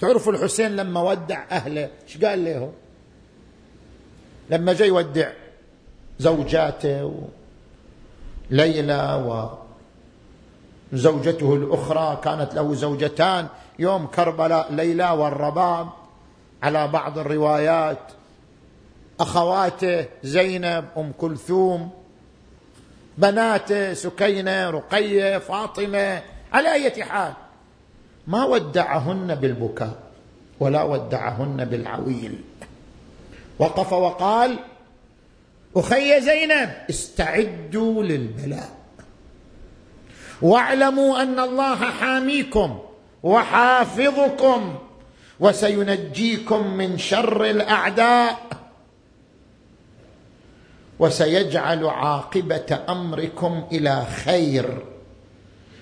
تعرفوا الحسين لما ودع أهله إيش قال لهم؟ لما جاي يودع زوجاته ليلى وزوجته الأخرى كانت له زوجتان يوم كربلاء ليلى والرباب على بعض الروايات. أخواته زينب أم كلثوم بناته سكينة رقية فاطمة على أي حال. ما ودعهن بالبكاء ولا ودعهن بالعويل. وقف وقال أخي زينب استعدوا للبلاء. واعلموا أن الله حاميكم وحافظكم وسينجيكم من شر الأعداء. وسيجعل عاقبة أمركم إلى خير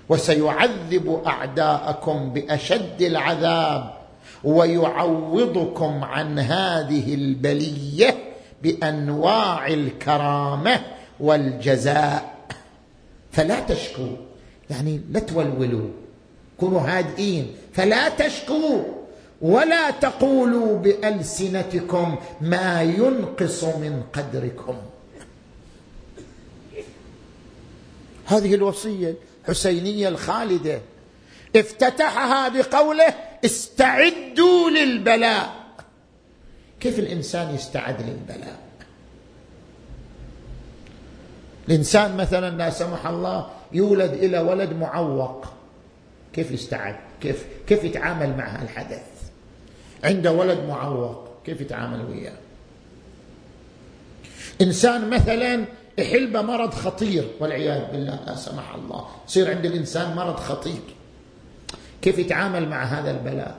وسيعذب أعداءكم بأشد العذاب ويعوضكم عن هذه البلية بأنواع الكرامة والجزاء. فلا تشكوا يعني لا تولولوا كونوا هادئين فلا تشكوا ولا تقولوا بألسنتكم ما ينقص من قدركم. هذه الوصية الحسينية الخالدة. افتتحها بقوله استعدوا للبلاء. كيف الإنسان يستعد للبلاء؟ الإنسان مثلا لا سمح الله يولد إلى ولد معوق. كيف يستعد؟ كيف كيف يتعامل مع هالحدث؟ عنده ولد معوق كيف يتعامل وياه؟ إنسان مثلا يحل بمرض خطير والعياذ بالله لا سمح الله. يصير عند الانسان مرض خطير. كيف يتعامل مع هذا البلاء؟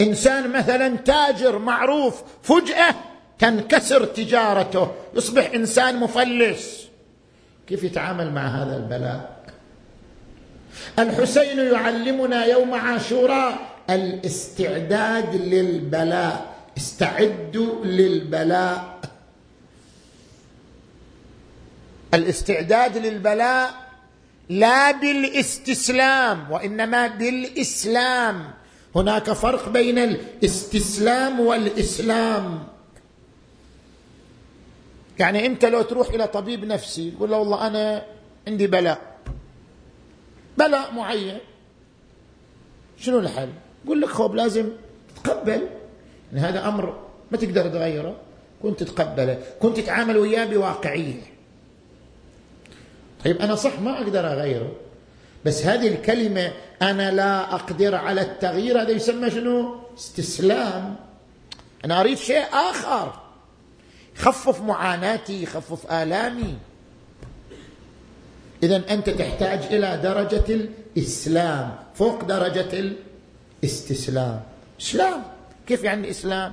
إنسان مثلا تاجر معروف فجأة تنكسر تجارته يصبح إنسان مفلس. كيف يتعامل مع هذا البلاء؟ الحسين يعلمنا يوم عاشوراء الاستعداد للبلاء. استعدوا للبلاء. الاستعداد للبلاء لا بالإستسلام وإنما بالإسلام. هناك فرق بين الاستسلام والإسلام. يعني أنت لو تروح إلى طبيب نفسي تقول له والله أنا عندي بلاء. بلاء معين. شنو الحل؟ يقول لك خوب لازم تتقبل. ان هذا أمر ما تقدر تغيره كنت تتقبله. كنت تتعامل وياه بواقعية. طيب أنا صح ما أقدر أغيره. بس هذه الكلمة أنا لا أقدر على التغيير هذا يسمى شنو؟ استسلام. أنا أريد شيء آخر. يخفف معاناتي يخفف آلامي. اذا أنت تحتاج إلى درجة الإسلام. فوق درجة الاستسلام. إسلام. كيف يعني إسلام؟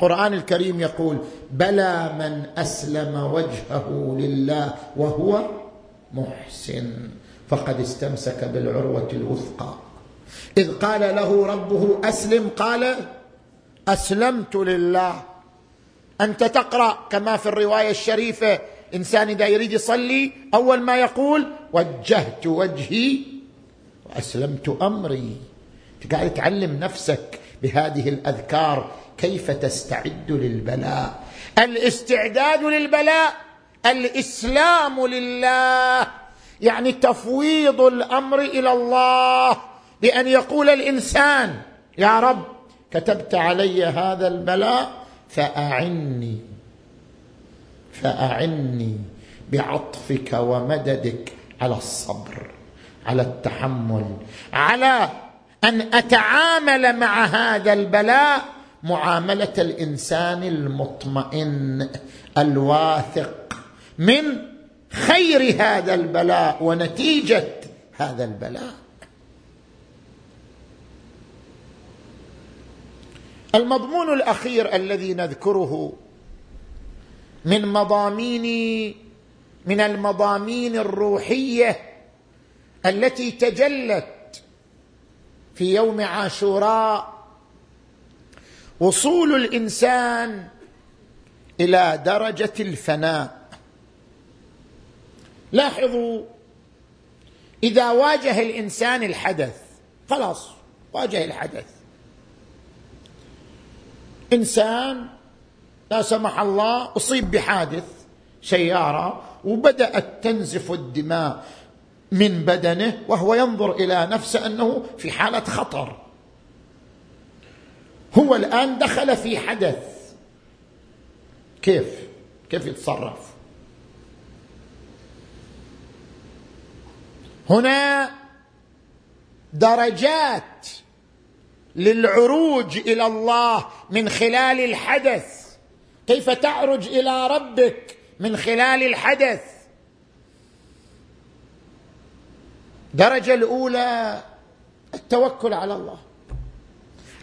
القرآن الكريم يقول بلى من أسلم وجهه لله وهو محسن فقد استمسك بالعروة الوثقى. إذ قال له ربه أسلم. قال أسلمت لله. أنت تقرأ كما في الرواية الشريفة إنسان إذا يريد يصلي أول ما يقول وجهت وجهي وأسلمت أمري. أنت قاعد تعلم نفسك بهذه الأذكار كيف تستعد للبلاء؟ الاستعداد للبلاء الإسلام لله يعني تفويض الأمر إلى الله بأن يقول الإنسان يا رب كتبت علي هذا البلاء فأعني فأعني بعطفك ومددك على الصبر على التحمل على أن أتعامل مع هذا البلاء معاملة الإنسان المطمئن الواثق من خير هذا البلاء ونتيجة هذا البلاء. المضمون الأخير الذي نذكره من مضامين من المضامين الروحية التي تجلت في يوم عاشوراء وصول الإنسان إلى درجة الفناء. لاحظوا إذا واجه الإنسان الحدث خلاص واجه الحدث. إنسان لا سمح الله أصيب بحادث سيارة وبدأت تنزف الدماء من بدنه وهو ينظر إلى نفسه أنه في حالة خطر. هو الآن دخل في حدث. كيف؟ كيف يتصرف؟ هنا درجات للعروج إلى الله من خلال الحدث. كيف تعرج إلى ربك من خلال الحدث؟ الدرجه الأولى التوكل على الله.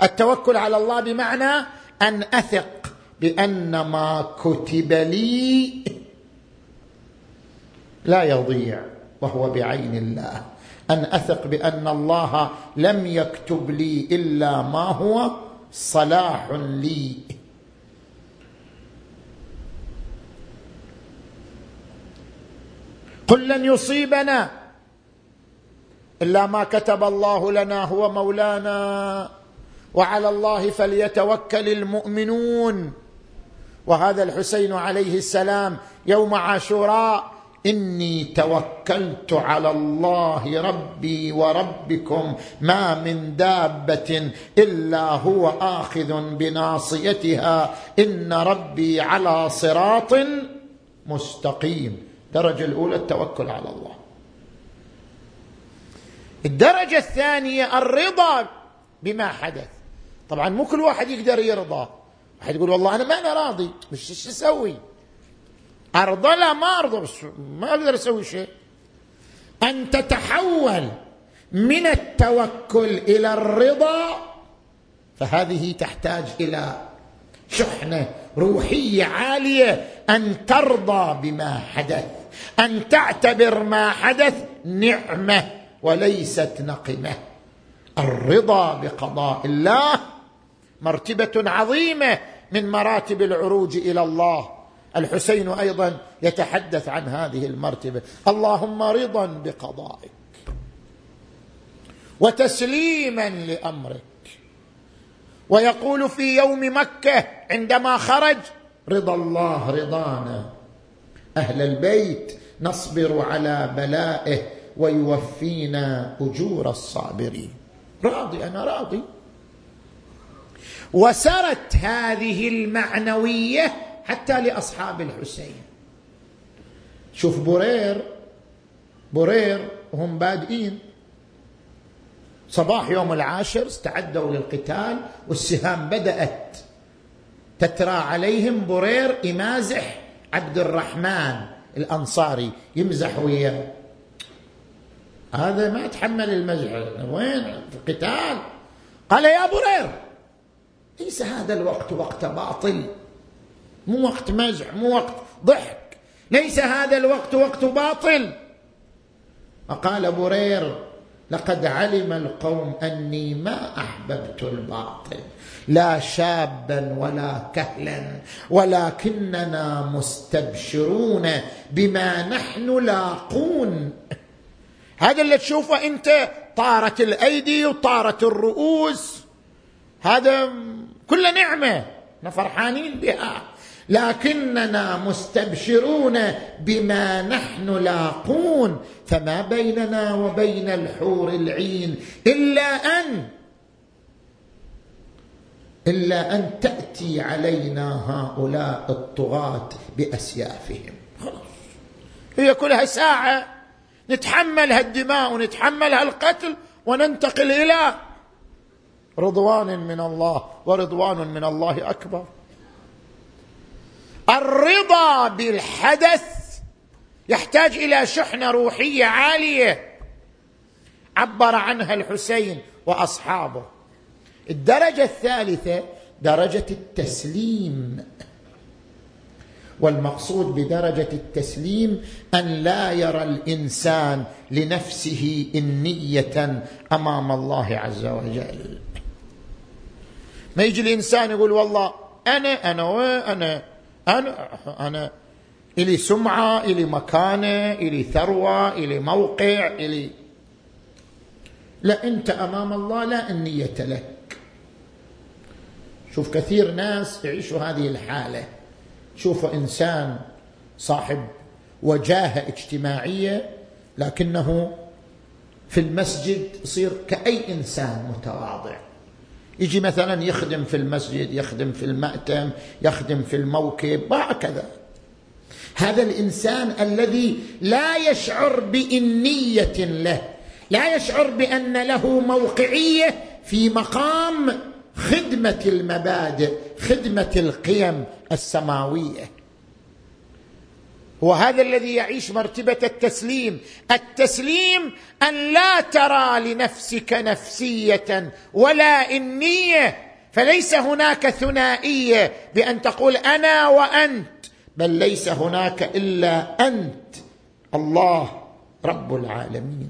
التوكل على الله بمعنى أن أثق بأن ما كتب لي لا يضيع وهو بعين الله. أن أثق بأن الله لم يكتب لي إلا ما هو صلاح لي. قل لن يصيبنا إلا ما كتب الله لنا هو مولانا. وعلى الله فليتوكل المؤمنون. وهذا الحسين عليه السلام يوم عاشوراء إني توكلت على الله ربي وربكم ما من دابة إلا هو آخذ بناصيتها. إن ربي على صراط مستقيم. الدرجه الأولى التوكل على الله. الدرجة الثانية الرضا بما حدث. طبعا مو كل واحد يقدر يرضى. واحد يقول والله أنا ما أنا راضي. بس إيش أسوي؟ أرضى؟ لا ما أرضى بس ما أقدر أسوي شيء. أن تتحول من التوكل إلى الرضا فهذه تحتاج إلى شحنة روحية عالية. أن ترضى بما حدث. أن تعتبر ما حدث نعمة وليست نقمة. الرضا بقضاء الله مرتبة عظيمة من مراتب العروج إلى الله. الحسين أيضا يتحدث عن هذه المرتبة. اللهم رضا بقضائك وتسليما لأمرك. ويقول في يوم مكة عندما خرج رضا الله رضانا. أهل البيت نصبر على بلائه ويوفينا أجور الصابرين. راضي أنا راضي. وسرت هذه المعنوية حتى لأصحاب الحسين. شوف برير برير وهم بادئين. صباح يوم العاشر استعدوا للقتال والسهام بدأت. تترى عليهم برير يمازح عبد الرحمن الأنصاري يمزح وياه. هذا ما يتحمل المزح. وين؟ في القتال. قال يا برير ليس هذا الوقت وقت باطل. مو وقت مزح مو وقت ضحك. ليس هذا الوقت وقت باطل. فقال برير لقد علم القوم أني ما أحببت الباطل لا شابا ولا كهلا ولكننا مستبشرون بما نحن لاقون. هذا اللي تشوفه أنت طارت الأيدي وطارت الرؤوس. هذا كل نعمة. إحنا فرحانين بها. لكننا مستبشرون بما نحن لاقون. فما بيننا وبين الحور العين إلا أن إلا أن تأتي علينا هؤلاء الطغاة بأسيافهم. خلاص. هي كلها ساعة. نتحمل هالدماء ونتحمل هالقتل وننتقل إلى رضوان من الله ورضوان من الله أكبر. الرضا بالحدث يحتاج إلى شحنة روحية عالية. عبر عنها الحسين وأصحابه. الدرجة الثالثة درجة التسليم. والمقصود بدرجة التسليم أن لا يرى الإنسان لنفسه إنية أمام الله عز وجل. ما يجي الإنسان يقول والله أنا أنا وأنا أنا أنا إلي سمعة إلي مكانة إلي ثروة إلي موقع إلي. لا أنت أمام الله لا النية لك. شوف كثير ناس يعيشوا هذه الحالة. شوف إنسان صاحب وجاهة اجتماعية لكنه في المسجد يصير كأي إنسان متواضع. يجي مثلا يخدم في المسجد يخدم في المأتم يخدم في الموكب وهكذا. هذا الإنسان الذي لا يشعر بإنية له لا يشعر بأن له موقعية في مقام خدمة المبادئ خدمة القيم السماويه وهذا الذي يعيش مرتبة التسليم. التسليم أن لا ترى لنفسك نفسية ولا إنية فليس هناك ثنائية بأن تقول أنا وأنت بل ليس هناك إلا أنت. الله رب العالمين.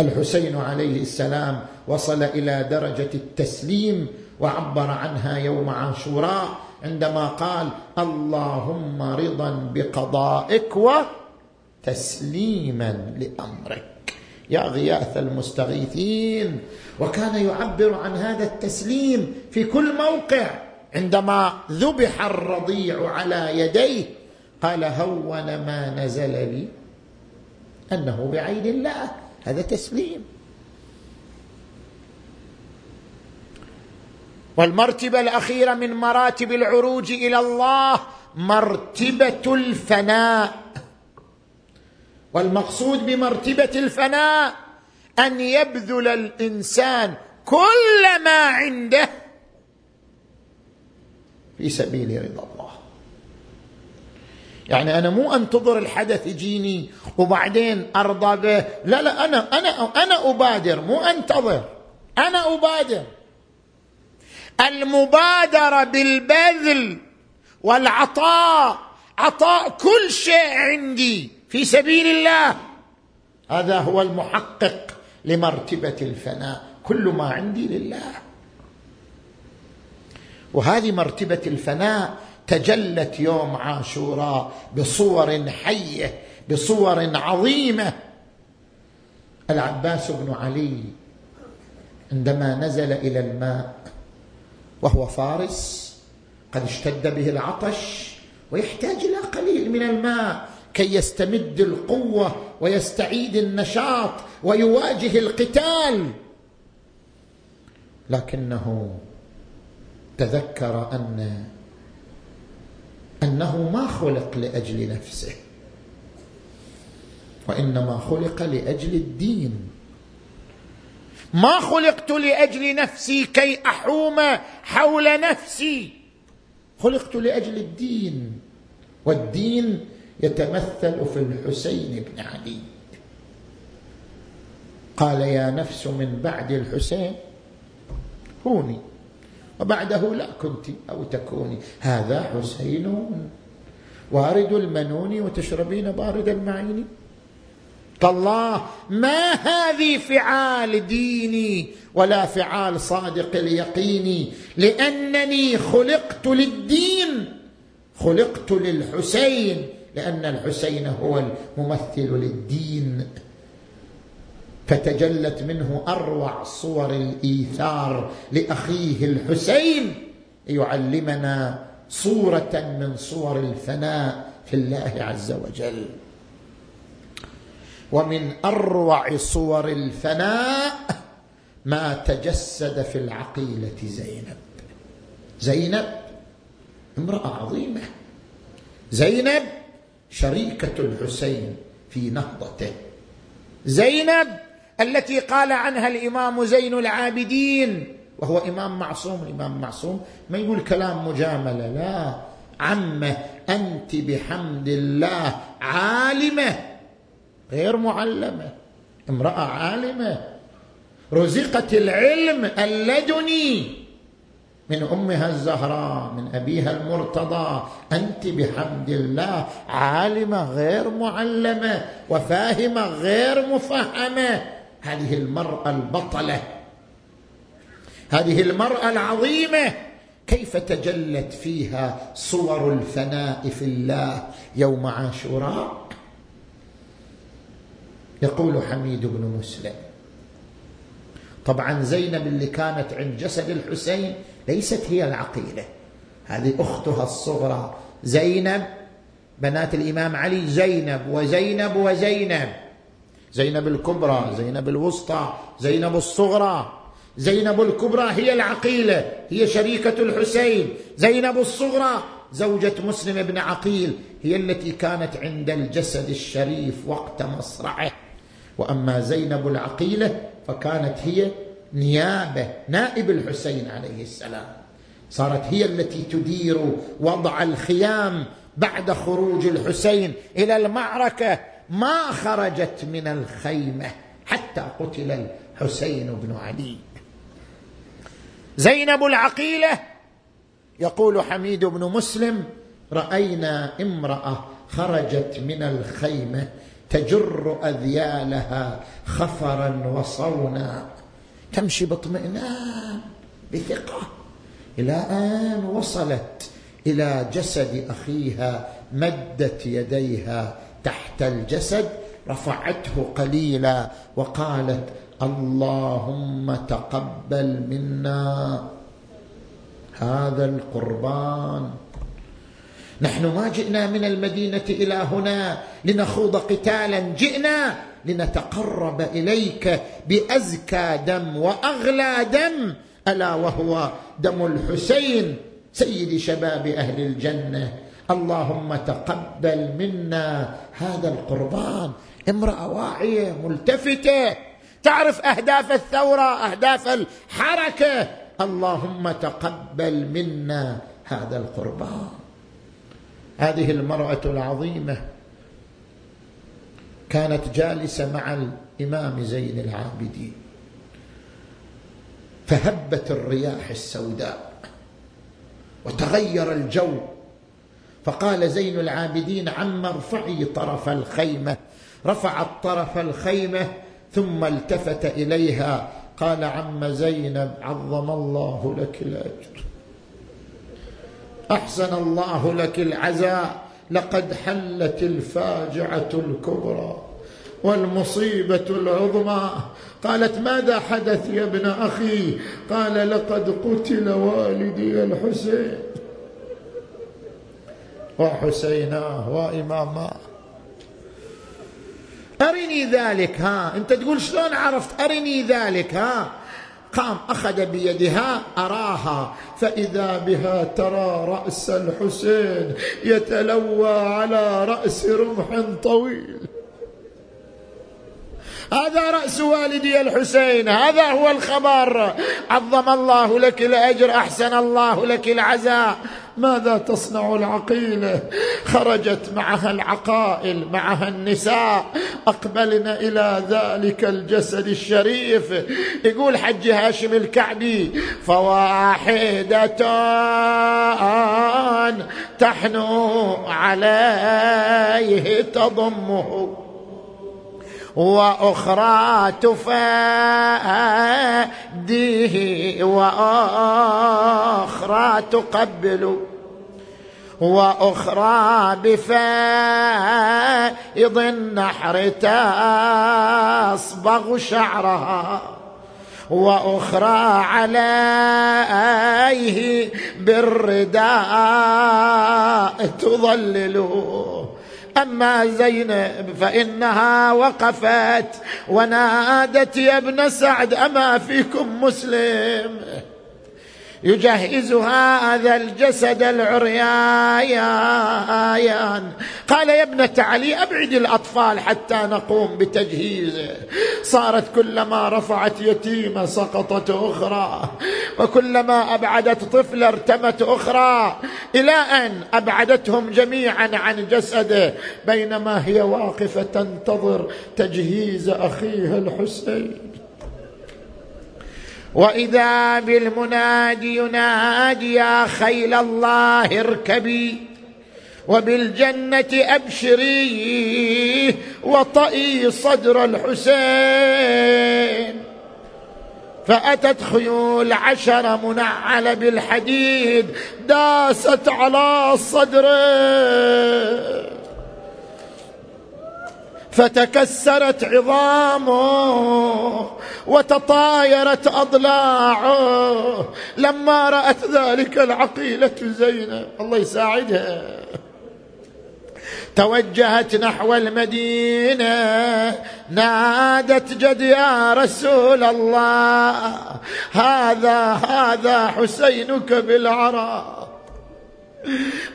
الحسين عليه السلام وصل إلى درجة التسليم وعبر عنها يوم عاشوراء. عندما قال اللهم رضا بقضائك وتسليما لأمرك. يا غياث المستغيثين. وكان يعبر عن هذا التسليم في كل موقع. عندما ذبح الرضيع على يديه قال هون ما نزل لي أنه بعين الله. هذا تسليم. والمرتبة الأخيرة من مراتب العروج إلى الله مرتبة الفناء. والمقصود بمرتبة الفناء أن يبذل الإنسان كل ما عنده في سبيل رضا الله. يعني أنا مو أنتظر الحدث يجيني وبعدين أرضى به. لا لا أنا أنا أنا أبادر مو أنتظر. أنا أبادر. المبادرة بالبذل والعطاء عطاء كل شيء عندي في سبيل الله. هذا هو المحقق لمرتبة الفناء كل ما عندي لله. وهذه مرتبة الفناء تجلت يوم عاشوراء بصور حية بصور عظيمة. العباس بن علي عندما نزل إلى الماء وهو فارس قد اشتد به العطش ويحتاج إلى قليل من الماء كي يستمد القوة ويستعيد النشاط ويواجه القتال. لكنه تذكر ان أنه ما خلق لأجل نفسه وإنما خلق لأجل الدين. ما خلقت لأجل نفسي كي أحوم حول نفسي. خلقت لأجل الدين والدين يتمثل في الحسين بن علي. قال يا نفس من بعد الحسين هوني. وبعده لا كنت أو تكوني. هذا حسين وارد المنون وتشربين بارد المعين. تالله ما هذه فعال ديني ولا فعال صادق اليقين؟ لأنني خلقت للدين خلقت للحسين لأن الحسين هو الممثل للدين. فتجلت منه أروع صور الإيثار لأخيه الحسين يعلمنا صورة من صور الفناء في الله عز وجل. ومن أروع صور الفناء ما تجسد في العقيلة زينب. زينب امرأة عظيمة. زينب شريكة الحسين في نهضته. زينب التي قال عنها الإمام زين العابدين وهو إمام معصوم. الامام معصوم ما يقول كلام مجاملة لا. عمه أنت بحمد الله عالمة. غير معلمة امرأة عالمة. رزقت العلم اللدني من أمها الزهراء من أبيها المرتضى. أنت بحمد الله عالمة غير معلمة وفاهمة غير مفهمة. هذه المرأة البطلة. هذه المرأة العظيمة. كيف تجلت فيها صور الفناء في الله يوم عاشوراء؟ يقول حميد بن مسلم. طبعا زينب اللي كانت عند جسد الحسين ليست هي العقيله هذه أختها الصغرى زينب بنات الإمام علي زينب وزينب وزينب. زينب الكبرى زينب الوسطى زينب الصغرى. زينب الكبرى هي العقيلة هي شريكة الحسين. زينب الصغرى زوجة مسلم بن عقيل هي التي كانت عند الجسد الشريف وقت مصرعه. وأما زينب العقيلة فكانت هي نيابة نائب الحسين عليه السلام. صارت هي التي تدير وضع الخيام بعد خروج الحسين إلى المعركة. ما خرجت من الخيمة حتى قتل الحسين بن علي. زينب العقيلة يقول حميد بن مسلم رأينا امرأة خرجت من الخيمة تجر أذيالها خفرا وصونا. تمشي باطمئنان بثقة. إلى آن وصلت إلى جسد أخيها مدت يديها تحت الجسد. رفعته قليلا وقالت اللهم تقبل منا هذا القربان. نحن ما جئنا من المدينة إلى هنا لنخوض قتالا. جئنا لنتقرب إليك بأزكى دم وأغلى دم ألا وهو دم الحسين سيد شباب أهل الجنة. اللهم تقبل منا هذا القربان. امرأة واعية ملتفته تعرف أهداف الثورة أهداف الحركة. اللهم تقبل منا هذا القربان. هذه المرأة العظيمة كانت جالسة مع الإمام زين العابدين فهبت الرياح السوداء وتغير الجو فقال زين العابدين عم ارفعي طرف الخيمة. رفعت طرف الخيمة ثم التفت إليها قال عم زينب عظم الله لك الأجر. أحسن الله لك العزاء لقد حلت الفاجعة الكبرى والمصيبة العظمى. قالت ماذا حدث يا ابن أخي؟ قال لقد قتل والدي الحسين. وحسيناه واماماه أرني ذلك ها؟ أنت تقول شلون عرفت أرني ذلك ها؟ قام أخذ بيدها أراها. فإذا بها ترى رأس الحسين يتلوى على رأس رمح طويل. هذا رأس والدي الحسين هذا هو الخبر. عظم الله لك الأجر أحسن الله لك العزاء. ماذا تصنع العقيله خرجت معها العقائل معها النساء. اقبلنا إلى ذلك الجسد الشريف. يقول حج هاشم الكعبي فواحده تحنو عليه تضمه. وأخرى تفاديه وأخرى تقبل وأخرى بفائض النحر تصبغ شعرها وأخرى عليه بالرداء تظلله أما زينب فإنها وقفت ونادت يا ابن سعد أما فيكم مسلم؟ يجهز هذا الجسد العريان. قال يا ابنة علي أبعد الأطفال حتى نقوم بتجهيزه صارت كلما رفعت يتيمة سقطت أخرى وكلما أبعدت طفل ارتمت أخرى إلى أن أبعدتهم جميعا عن جسده بينما هي واقفة تنتظر تجهيز أخيها الحسين. وإذا بالمنادي ينادي يا خيل الله اركبي وبالجنة أبشري وطئي صدر الحسين. فأتت خيول عشر منعله بالحديد داست على صدره. فتكسرت عظامه وتطايرت أضلاعه لما رأت ذلك العقيلة زينب. الله يساعدها. توجهت نحو المدينة نادت جد يا رسول الله هذا هذا حسينك بالعراء.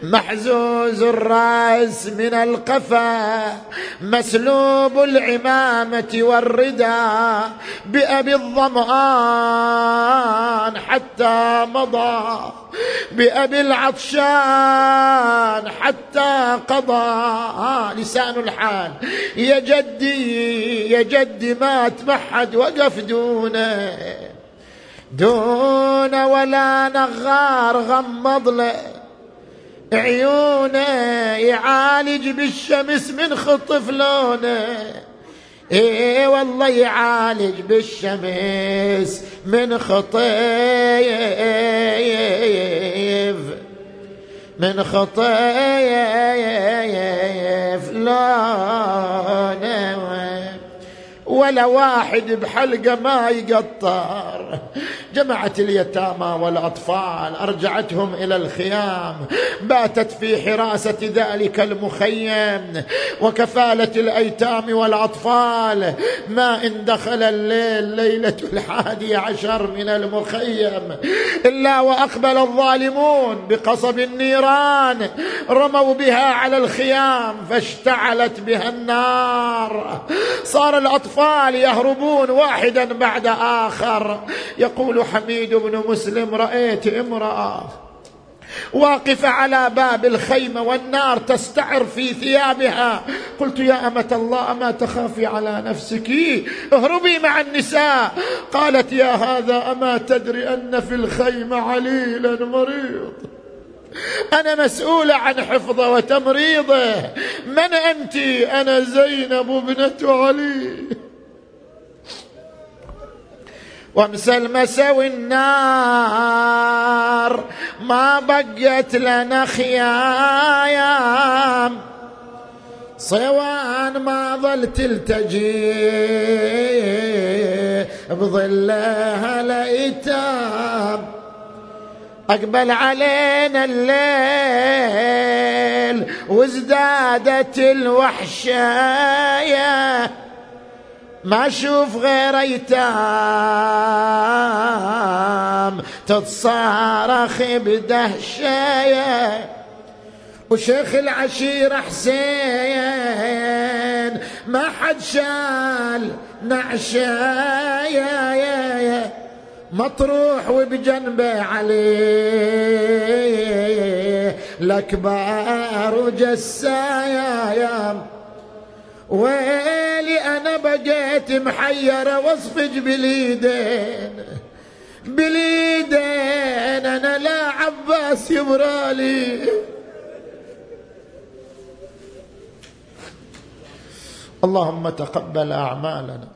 محزوز الرأس من القفا مسلوب العمامة والردى بأبي الظمآن حتى مضى بأبي العطشان حتى قضى. لسان الحال. يا جدي يا جدي مات محد وقف دونه. دون ولا نغار غمض له. عيونه يعالج بالشمس من خطف لونه. إيه والله يعالج بالشمس من خطيف من خطيف لونه. ولا واحد بحلقة ما يقطر. جمعت اليتامى والأطفال أرجعتهم إلى الخيام. باتت في حراسة ذلك المخيم. وكفالة الأيتام والأطفال. ما إن دخل الليل ليلة الحادي عشر من المخيم. إلا وأقبل الظالمون بقصب النيران. رموا بها على الخيام فاشتعلت بها النار. صار الأطفال الأطفال يهربون واحدا بعد آخر. يقول حميد بن مسلم رأيت امرأة واقفة على باب الخيمة والنار تستعر في ثيابها. قلت يا أمة الله أما تخافي على نفسك؟ اهربي مع النساء. قالت يا هذا أما تدري أن في الخيمة عليلا مريض؟ أنا مسؤولة عن حفظه وتمريضه. من أنت؟ أنا زينب ابنة علي. وامسى المساوي النار. ما بقت لنا خيام صوان ما ظل تلتجي بظلها الايتام أقبل علينا الليل وازدادت الوحشايه ما أشوف غير أيتام تتصارخ بدهشايه وشيخ العشيرة حسين ما حد شال نعشايا مطروح وبجنبه علي الأكبار وجسايا. ويلي أنا بقيت محيرة واصفج باليدين باليدين أنا لا عباس يبرالي. اللهم تقبل أعمالنا.